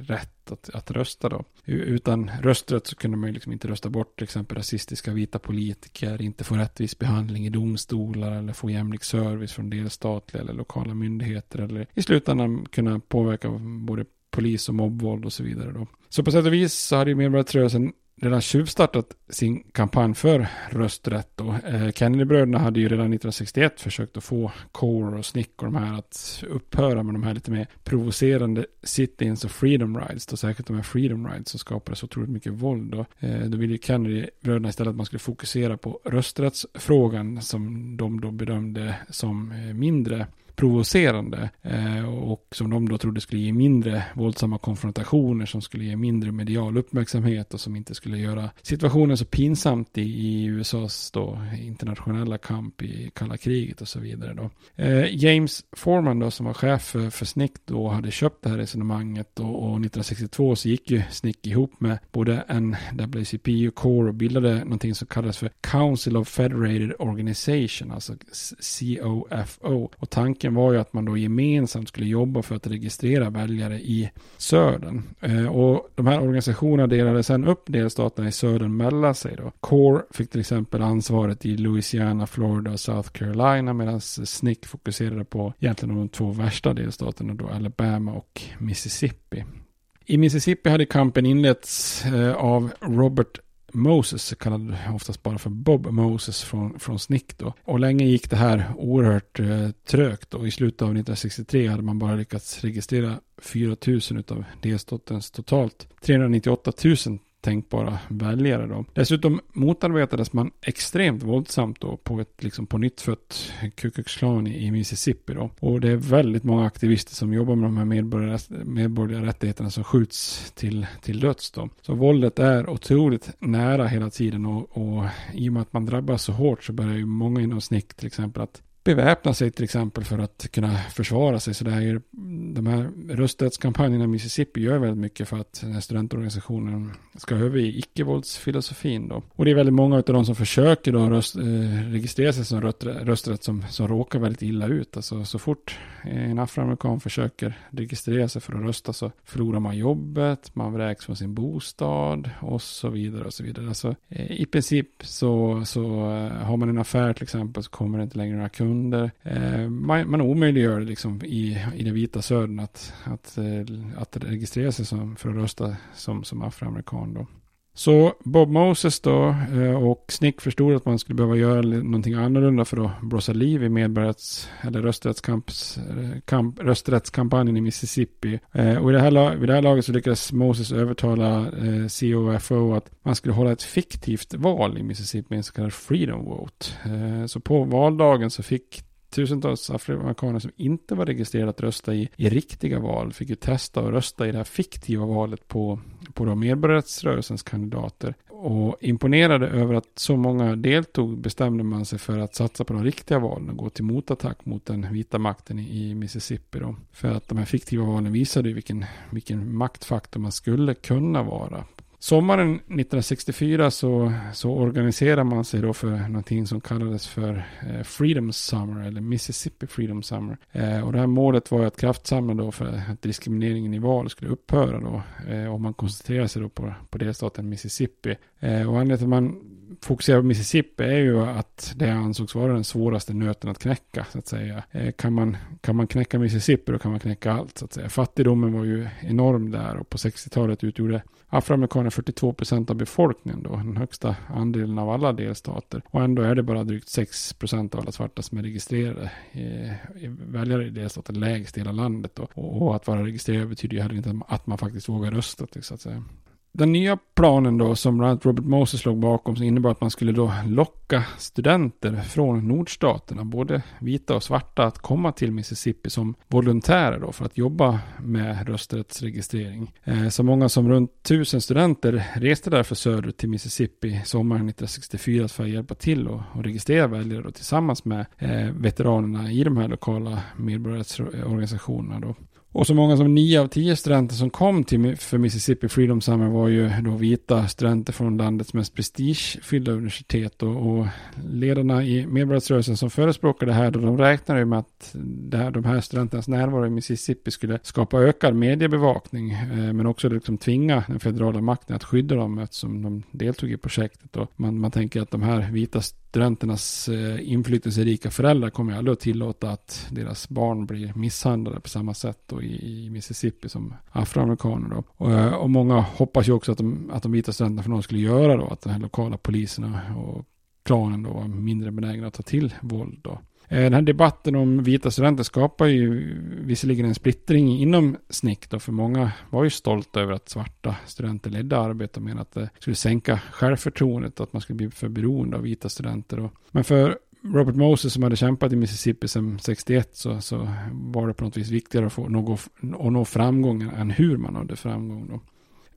rätt att, att rösta då. Utan rösträtt så kunde man ju liksom inte rösta bort till exempel rasistiska vita politiker, inte få rättvis behandling i domstolar eller få jämlik service från delstatliga eller lokala myndigheter eller i slutändan kunna påverka både polis och mobbvåld och så vidare då. Så på sätt och vis så hade ju medborgarrörelsen redan tjuvstartat sin kampanj för rösträtt. Då. Eh, Kennedybröderna hade ju redan 1961 försökt att få Core och Snick och de här att upphöra med de här lite mer provocerande sit-ins och freedom rides. Då, särskilt de här freedom rides som skapade så otroligt mycket våld. Då, eh, då ville Kennedybröderna istället att man skulle fokusera på rösträttsfrågan som de då bedömde som eh, mindre provocerande eh, och som de då trodde skulle ge mindre våldsamma konfrontationer som skulle ge mindre medial uppmärksamhet och som inte skulle göra situationen så pinsamt i, i USAs då internationella kamp i kalla kriget och så vidare då. Eh, James Foreman då som var chef för, för SNCC då hade köpt det här resonemanget och, och 1962 så gick ju SNCC ihop med både NAACP och CORE och bildade någonting som kallades för Council of Federated Organization, alltså COFO. Och tanken tanken var ju att man då gemensamt skulle jobba för att registrera väljare i södern. Eh, och de här organisationerna delade sedan upp delstaterna i södern mellan sig då. CORE fick till exempel ansvaret i Louisiana, Florida och South Carolina medan SNCC fokuserade på egentligen de två värsta delstaterna då, Alabama och Mississippi. I Mississippi hade kampen inletts eh, av Robert Moses, kallad oftast bara för Bob Moses från, från Snick då. Och länge gick det här oerhört eh, trögt och i slutet av 1963 hade man bara lyckats registrera 4 000 av delstatens totalt 398 000 tänkbara väljare då. Dessutom motarbetades man extremt våldsamt då på ett liksom på nytt fött Ku Klux Klan i Mississippi då. Och det är väldigt många aktivister som jobbar med de här medborgerliga, medborgerliga rättigheterna som skjuts till, till döds då. Så våldet är otroligt nära hela tiden och, och i och med att man drabbas så hårt så börjar ju många inom snick till exempel att beväpna sig till exempel för att kunna försvara sig. Så det här, de här rösträttskampanjerna i Mississippi gör väldigt mycket för att den här studentorganisationen ska över i icke-våldsfilosofin då. Och det är väldigt många av de som försöker då röst, eh, registrera sig som rösträtt som, som råkar väldigt illa ut. Alltså så fort en afroamerikan försöker registrera sig för att rösta så förlorar man jobbet, man vräks från sin bostad och så vidare och så vidare. Alltså eh, i princip så, så eh, har man en affär till exempel så kommer det inte längre några kunder under. Eh, man, man omöjliggör liksom i, i den vita södern att, att, eh, att registrera sig som, för att rösta som, som afroamerikan. Då. Så Bob Moses då eh, och Snick förstod att man skulle behöva göra någonting annorlunda för att blåsa liv i medborgarrätts eller eh, kamp, rösträttskampanjen i Mississippi. Eh, och i det här, vid det här laget så lyckades Moses övertala COFO att man skulle hålla ett fiktivt val i Mississippi, en så kallad freedom vote. Så på valdagen så fick tusentals afroamerikaner som inte var registrerade att rösta i, i riktiga val fick ju testa och rösta i det här fiktiva valet på, på då medborgarrättsrörelsens kandidater. Och imponerade över att så många deltog bestämde man sig för att satsa på de riktiga valen och gå till motattack mot den vita makten i, Mississippi. Då. För att de här fiktiva valen visade vilken, vilken maktfaktor man skulle kunna vara Sommaren 1964 så, så organiserar man sig då för någonting som kallades för eh, Freedom Summer eller Mississippi Freedom Summer. Eh, och det här målet var att kraftsamla då för att diskrimineringen i val skulle upphöra då. Eh, och man koncentrerar sig då på, på delstaten Mississippi. Eh, och anledningen till att man fokuserar på Mississippi är ju att det ansågs vara den svåraste nöten att knäcka så att säga. Eh, kan, man, kan man knäcka Mississippi då kan man knäcka allt så att säga. Fattigdomen var ju enorm där och på 60-talet utgjorde afroamerikaner 42 procent av befolkningen då, den högsta andelen av alla delstater. Och ändå är det bara drygt 6 procent av alla svarta som är registrerade i, i väljare i delstaten, lägst i hela landet då. Och, och att vara registrerad betyder ju heller inte att man faktiskt vågar rösta, så att säga. Den nya planen då som bland annat Robert Moses låg bakom som innebar att man skulle då locka studenter från nordstaterna, både vita och svarta, att komma till Mississippi som volontärer då för att jobba med rösträttsregistrering. Eh, så många som runt tusen studenter reste därför söderut till Mississippi sommaren 1964 för att hjälpa till och, och registrera väljare då, tillsammans med eh, veteranerna i de här lokala medborgarrättsorganisationerna då. Och så många som nio av tio studenter som kom till för Mississippi Freedom Summer var ju då vita studenter från landets mest prestigefyllda universitet. Och, och ledarna i medborgarrörelsen som förespråkade det här, då de räknade ju med att det här, de här studenternas närvaro i Mississippi skulle skapa ökad mediebevakning. Eh, men också liksom tvinga den federala makten att skydda dem eftersom de deltog i projektet. Och man, man tänker att de här vita studenternas eh, inflytelserika föräldrar kommer aldrig att tillåta att deras barn blir misshandlade på samma sätt då i, i Mississippi som afroamerikaner. Då. Och, eh, och, många hoppas ju också att de, att de vita studenterna för någon skulle göra då, att de här lokala poliserna och klanen då var mindre benägna att ta till våld. Då. Eh, den här debatten om vita studenter skapar ju visserligen en splittring inom SNIC då, för många var ju stolta över att svarta studenter ledde arbetet och menade att det skulle sänka självförtroendet, att man skulle bli för beroende av vita studenter. Då. Men för Robert Moses som hade kämpat i Mississippi sedan 61 så, så var det på något vis viktigare att få något, att nå framgång än hur man nådde framgång. Då.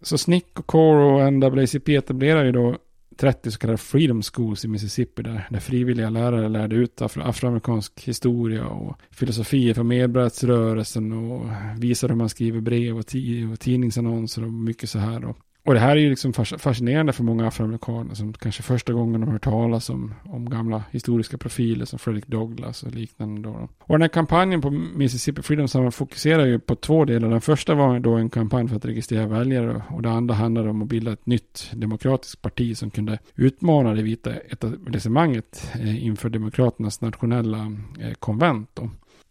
Så SNIC och CORE och NAACP etablerar ju då 30 så kallade Freedom Schools i Mississippi där, där frivilliga lärare lärde ut afro afroamerikansk historia och filosofier från medborgarrättsrörelsen och visade hur man skriver brev och, och tidningsannonser och mycket så här. Då. Och det här är ju liksom fascinerande för många afroamerikaner som kanske första gången de hör talas om, om gamla historiska profiler som Frederick Douglass och liknande. Då. Och den här kampanjen på Mississippi Freedom Summer fokuserar ju på två delar. Den första var då en kampanj för att registrera väljare och det andra handlade om att bilda ett nytt demokratiskt parti som kunde utmana det vita etablissemanget eh, inför demokraternas nationella eh, konvent. Då.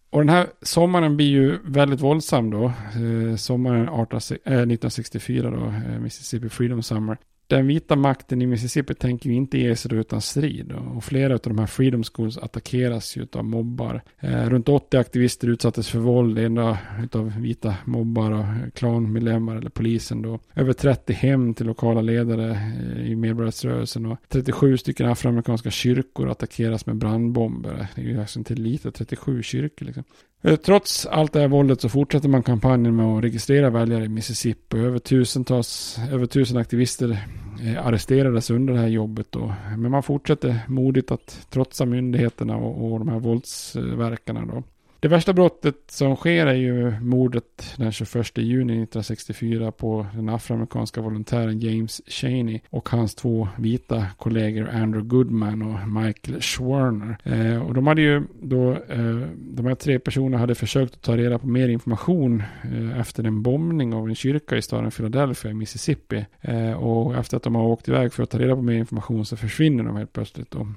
Och den här sommaren blir ju väldigt våldsam då. Eh, sommaren 18, 1964 eh, då, eh, Mississippi Freedom Summer den vita makten i Mississippi tänker ju inte ge sig utan strid. Och flera av de här freedom schools attackeras ju av mobbar. Eh, runt 80 aktivister utsattes för våld, ena av vita mobbar och klanmedlemmar eller polisen då. Över 30 hem till lokala ledare eh, i medborgarrättsrörelsen och 37 stycken afroamerikanska kyrkor attackeras med brandbomber. Det är ju liksom alltså inte lite, 37 kyrkor liksom. Eh, trots allt det här våldet så fortsätter man kampanjen med att registrera väljare i Mississippi. Över tusentals, över tusen aktivister eh, arresterades under det här jobbet då. Men man fortsätter modigt att trotsa myndigheterna och, och de här våldsverkarna då. Det värsta brottet som sker är ju mordet den 21 juni 1964 på den afroamerikanska volontären James Cheney och hans två vita kollegor Andrew Goodman och Michael Schwerner. Eh, och de hade ju då, eh, de här tre personerna hade försökt att ta reda på mer information eh, efter en bombning av en kyrka i staden Philadelphia i Mississippi. Eh, och efter att de har åkt iväg för att ta reda på mer information så försvinner de helt plötsligt. Då.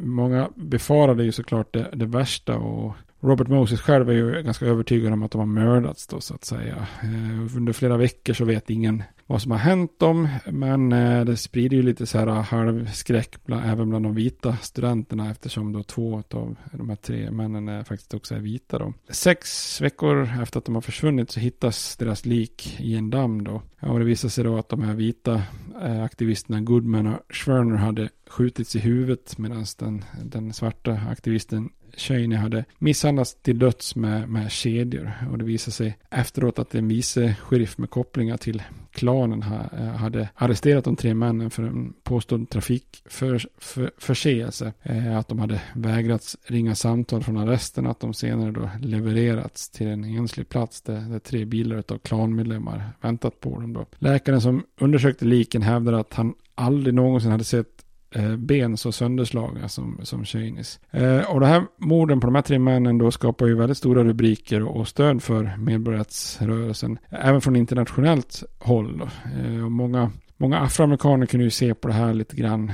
Många befarade ju såklart det, det värsta och Robert Moses själv är ju ganska övertygad om att de har mördats då så att säga. Eh, under flera veckor så vet ingen vad som har hänt dem. Men eh, det sprider ju lite så här halvskräck bland, även bland de vita studenterna eftersom då två av de här tre männen är faktiskt också är vita då. Sex veckor efter att de har försvunnit så hittas deras lik i en damm då. Och det visar sig då att de här vita Eh, aktivisterna Goodman och Schwerner hade skjutits i huvudet medan den, den svarta aktivisten Cheney hade misshandlats till döds med, med kedjor. Och det visade sig efteråt att en vice sheriff med kopplingar till klanen ha, eh, hade arresterat de tre männen för en påstådd trafikförseelse. Eh, att de hade vägrats ringa samtal från arresten. Att de senare då levererats till en enslig plats där, där tre bilar av klanmedlemmar väntat på dem. Då. Läkaren som undersökte liken hävdade att han aldrig någonsin hade sett eh, ben så sönderslagna som, som Cheneys. Eh, och det här morden på de här tre männen då skapar ju väldigt stora rubriker och stöd för medborgarrättsrörelsen. Även från internationellt håll. Eh, och många Många afroamerikaner kunde ju se på det här lite grann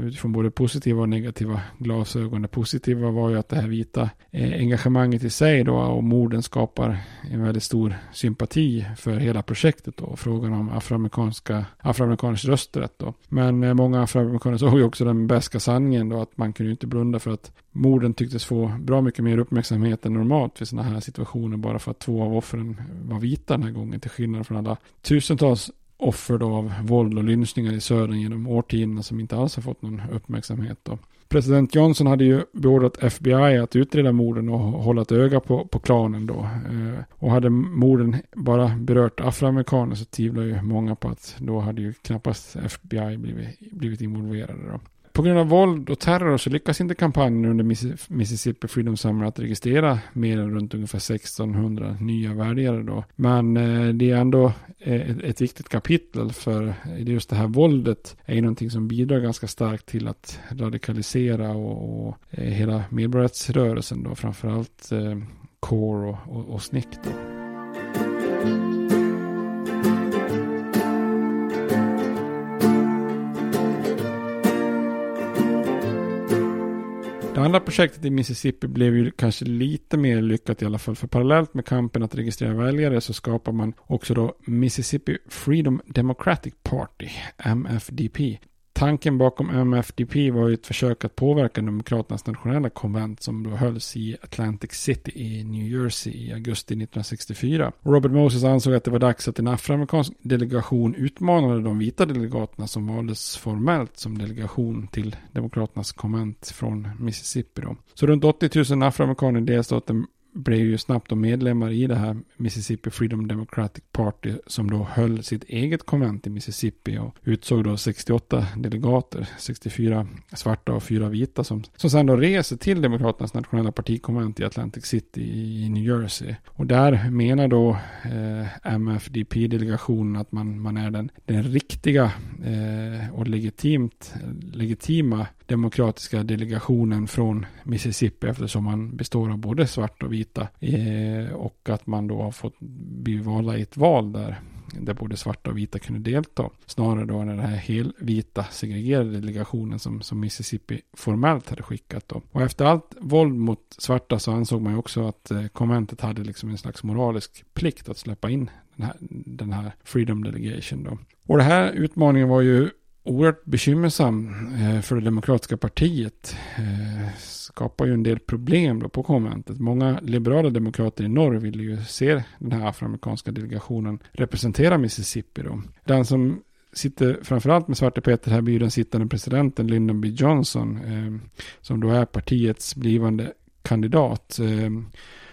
utifrån både positiva och negativa glasögon. Det positiva var ju att det här vita eh, engagemanget i sig då och morden skapar en väldigt stor sympati för hela projektet då. Frågan om afroamerikanska, afroamerikaners rösträtt då. Men eh, många afroamerikaner såg ju också den bästa sanningen då att man kunde ju inte blunda för att morden tycktes få bra mycket mer uppmärksamhet än normalt vid sådana här situationer bara för att två av offren var vita den här gången till skillnad från alla tusentals offer då av våld och lynchningar i södern genom årtiondena som inte alls har fått någon uppmärksamhet. Då. President Johnson hade ju beordrat FBI att utreda morden och hålla ett öga på, på klanen då. Eh, och hade morden bara berört afroamerikaner så tvivlar ju många på att då hade ju knappast FBI blivit, blivit involverade då på grund av våld och terror så lyckas inte kampanjen under Mississippi Freedom Summer att registrera mer än runt ungefär 1600 nya väljare då. Men eh, det är ändå eh, ett, viktigt kapitel för eh, just det här våldet är ju någonting som bidrar ganska starkt till att radikalisera och, och hela medborgarrättsrörelsen då framförallt eh, Core och, och, och SNCC då. Andra projektet i Mississippi blev ju kanske lite mer lyckat i alla fall. För parallellt med kampen att registrera väljare så skapar man också då Mississippi Freedom Democratic Party, MFDP. Tanken bakom MFDP var ju ett försök att påverka Demokraternas nationella konvent som då hölls i Atlantic City i New Jersey i augusti 1964. Robert Moses ansåg att det var dags att en afroamerikansk delegation utmanade de vita delegaterna som valdes formellt som delegation till Demokraternas konvent från Mississippi. Då. Så runt 80 000 afroamerikaner i delstaten blev ju snabbt då medlemmar i det här Mississippi Freedom Democratic Party som då höll sitt eget konvent i Mississippi och utsåg då 68 delegater, 64 svarta och 4 vita som, som sen då reser till Demokraternas nationella partikonvent i Atlantic City i New Jersey. Och där menar då eh, MFDP-delegationen att man, man är den, den riktiga eh, och legitimt, legitima demokratiska delegationen från Mississippi eftersom man består av både svarta och vita. Eh, och att man då har fått bli valda i ett val där där både svarta och vita kunde delta. Snarare då än den här helvita segregerade delegationen som, som Mississippi formellt hade skickat. Då. Och efter allt våld mot svarta så ansåg man ju också att eh, konventet hade liksom en slags moralisk plikt att släppa in den här, den här Freedom Delegation. Då. Och den här utmaningen var ju oerhört bekymmersam eh, för det demokratiska partiet. Eh, skapar ju en del problem då på konventet. Många liberala demokrater i norr ville ju se den här afroamerikanska delegationen representera Mississippi då. Den som sitter framförallt med Svarte Peter här blir den sittande presidenten Lyndon B Johnson eh, som då är partiets blivande kandidat.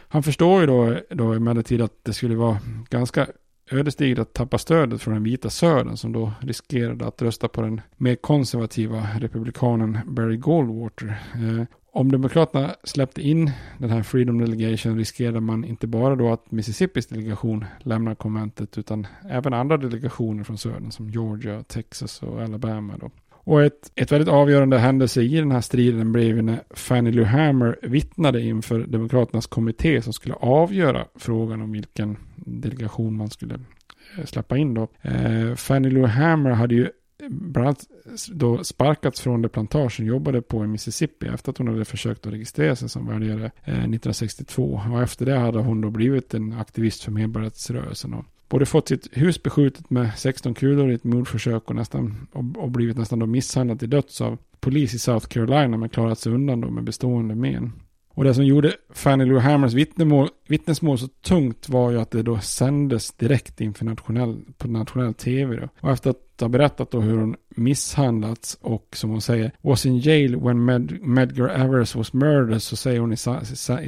han förstår ju då, då emellertid att det skulle vara ganska ödesdigert att tappa stödet från den vita södern som då riskerade att rösta på den mer konservativa republikanen Barry Goldwater. Eh, om Demokraterna släppte in den här Freedom Delegation riskerade man inte bara då att Mississippis delegation lämnar konventet utan även andra delegationer från södern som Georgia, Texas och Alabama. Då. Och ett, ett väldigt avgörande händelse i den här striden blev ju när Fannie Lou Hammer vittnade inför Demokraternas kommitté som skulle avgöra frågan om vilken delegation man skulle eh, släppa in då. Eh, Fannie Lou Hammer hade ju bland annat då sparkats från det plantagen jobbade på i Mississippi efter att hon hade försökt att registrera sig som väljare eh, 1962. Och efter det hade hon då blivit en aktivist för medborgarrättsrörelsen både fått sitt hus beskjutet med 16 kulor i ett mordförsök och, nästan, och, och blivit nästan då misshandlad till döds av polis i South Carolina men klarat sig undan då med bestående men. Och det som gjorde Fanny Lou Hammers vittnesmål, vittnesmål så tungt var ju att det då sändes direkt inför nationell, på nationell tv. Då. Och efter att har berättat då hur hon misshandlats och som hon säger was in jail when Med Medgar Evers was murdered så säger hon, i,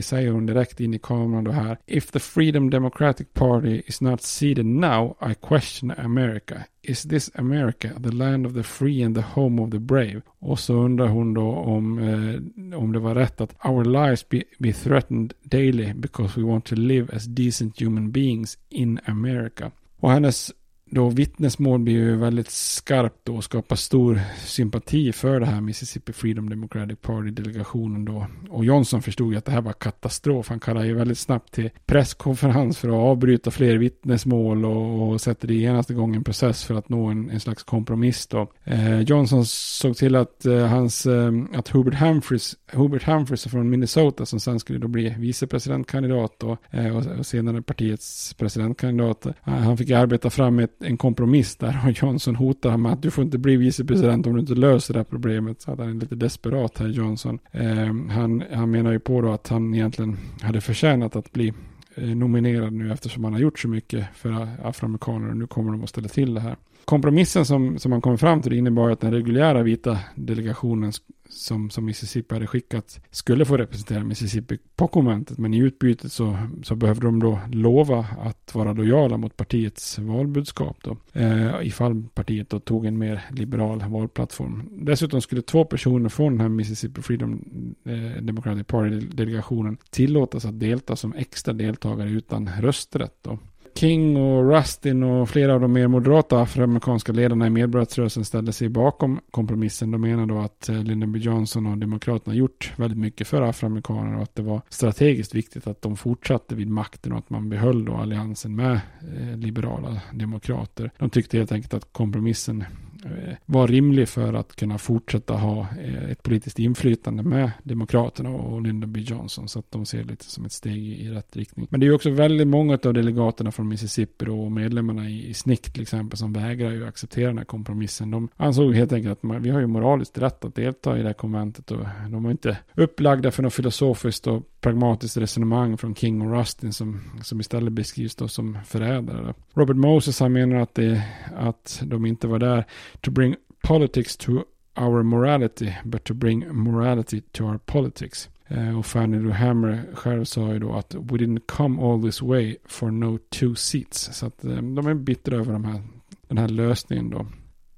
säger hon direkt in i kameran då här If the Freedom Democratic Party is not seated now I question America. Is this America, the land of the free and the home of the brave? Och så undrar hon då om, eh, om det var rätt att our lives be, be threatened daily because we want to live as decent human beings in America. Och hennes då vittnesmål blir ju väldigt skarpt då och skapar stor sympati för det här Mississippi Freedom Democratic Party-delegationen då. Och Johnson förstod ju att det här var katastrof. Han kallar ju väldigt snabbt till presskonferens för att avbryta fler vittnesmål och, och sätter det genast igång en process för att nå en, en slags kompromiss då. Eh, Johnson såg till att eh, hans, eh, att Hubert Humphreys, Hubert Humphreys från Minnesota som sen skulle då bli vicepresidentkandidat då, eh, och, och senare partiets presidentkandidat. Eh, han fick arbeta fram ett en kompromiss där och Johnson hotar med att du får inte bli vicepresident om du inte löser det här problemet. Så han är lite desperat här, Johnson. Eh, han, han menar ju på då att han egentligen hade förtjänat att bli eh, nominerad nu eftersom han har gjort så mycket för afroamerikaner och nu kommer de att ställa till det här. Kompromissen som, som man kom fram till innebar att den reguljära vita delegationen som, som Mississippi hade skickat skulle få representera Mississippi på konventet. Men i utbytet så, så behövde de då lova att vara lojala mot partiets valbudskap då. Eh, ifall partiet då tog en mer liberal valplattform. Dessutom skulle två personer från den här Mississippi Freedom eh, Democratic Party-delegationen tillåtas att delta som extra deltagare utan rösträtt då. King och Rustin och flera av de mer moderata afroamerikanska ledarna i medborgarrättsrörelsen ställde sig bakom kompromissen. De menar då att eh, Lyndon B. Johnson och Demokraterna gjort väldigt mycket för afroamerikaner och att det var strategiskt viktigt att de fortsatte vid makten och att man behöll då alliansen med eh, liberala demokrater. De tyckte helt enkelt att kompromissen Eh, var rimlig för att kunna fortsätta ha eh, ett politiskt inflytande med Demokraterna och Lyndon B. Johnson. Så att de ser lite som ett steg i rätt riktning. Men det är också väldigt många av delegaterna från Mississippi och medlemmarna i snick till exempel som vägrar ju acceptera den här kompromissen. De ansåg helt enkelt att vi har ju moraliskt rätt att delta i det här konventet och de var inte upplagda för något filosofiskt och pragmatiskt resonemang från King och Rustin som, som istället beskrivs då som förrädare. Robert Moses han menar att, det, att de inte var där to bring politics to our morality but to bring morality to our politics. Eh, och Fanny Lou Hammer själv sa ju då att we didn't come all this way for no two seats. Så att eh, de är bittra över de här, den här lösningen då.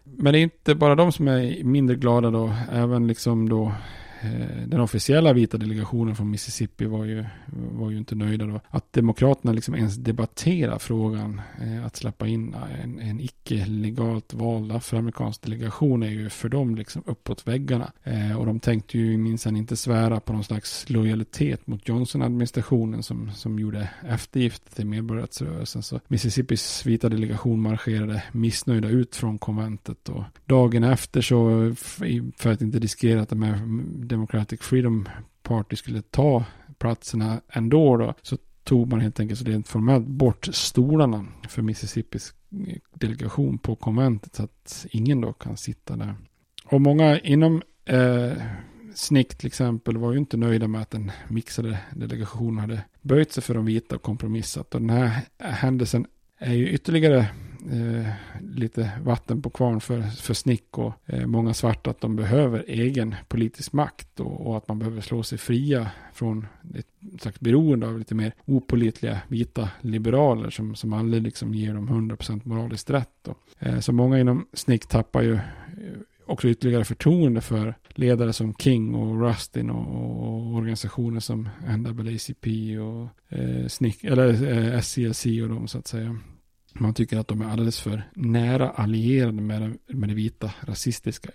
Men det är inte bara de som är mindre glada då. Även liksom då Eh, den officiella vita delegationen från Mississippi var ju, var ju inte nöjda då. Att Demokraterna liksom ens debatterar frågan eh, att släppa in en, en icke legalt vald afroamerikansk delegation är ju för dem liksom uppåt väggarna. Eh, och de tänkte ju minsann inte svära på någon slags lojalitet mot Johnson-administrationen som, som gjorde eftergift till medborgarrättsrörelsen. Så Mississippis vita delegation marscherade missnöjda ut från konventet och dagen efter så för att inte riskera att de här Democratic Freedom Party skulle ta platserna ändå då, så tog man helt enkelt så rent formellt bort stolarna för Mississippis eh, delegation på konventet så att ingen då kan sitta där. Och många inom eh, SNIC till exempel var ju inte nöjda med att den mixade delegationen hade böjt sig för de vita och kompromissat. Och den här händelsen är ju ytterligare eh, lite vatten på kvarn för, för snick och eh, många svarta att de behöver egen politisk makt och, och, att man behöver slå sig fria från ett slags beroende av lite mer opolitliga vita liberaler som, som aldrig liksom ger dem 100% moraliskt rätt. Eh, så många inom snick tappar ju eh, också ytterligare förtroende för ledare som King och Rustin och, och organisationer som NAACP och eh, SNCC, eller eh, SCLC och de så att säga. Man tycker att de är alldeles för nära allierade med, med det vita rasistiska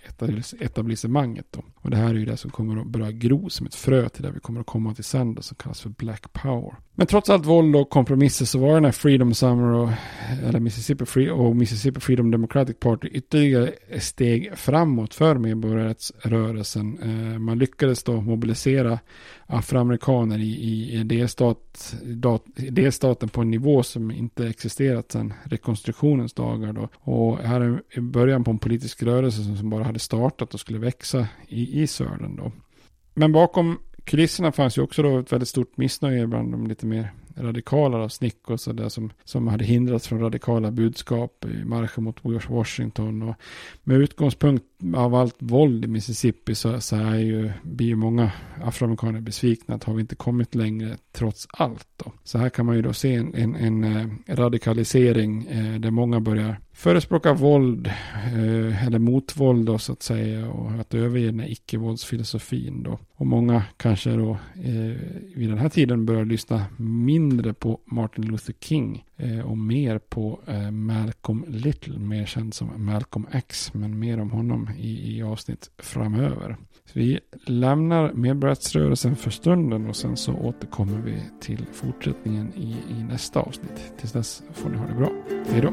etablissemanget. Då. Och det här är ju det som kommer att börja gro som ett frö till det vi kommer att komma till sen då, som kallas för Black Power. Men trots allt våld och kompromisser så var den här Freedom Summer och, eller Mississippi, Free, och Mississippi Freedom Democratic Party ytterligare steg framåt för medborgarrättsrörelsen. Eh, man lyckades då mobilisera afroamerikaner i, i delstat, dat, delstaten på en nivå som inte existerat sedan rekonstruktionens dagar. Då. Och här är början på en politisk rörelse som, som bara hade startat och skulle växa i, i södern. Då. Men bakom kulisserna fanns ju också då ett väldigt stort missnöje bland de lite mer radikala då, Snick och sådär som, som hade hindrats från radikala budskap i marschen mot Washington. Och med utgångspunkt av allt våld i Mississippi så, så är ju, blir ju många afroamerikaner besvikna att har vi inte kommit längre trots allt. Då. Så här kan man ju då se en, en, en eh, radikalisering eh, där många börjar förespråka våld eh, eller motvåld då så att säga och att överge den här icke-våldsfilosofin då. Och många kanske då eh, vid den här tiden börjar lyssna mindre på Martin Luther King eh, och mer på eh, Malcolm Little, mer känd som Malcolm X, men mer om honom i, i avsnitt framöver. Så vi lämnar medborgarrättsrörelsen för stunden och sen så återkommer vi till fortsättningen i, i nästa avsnitt. Tills dess får ni ha det bra. Hej då!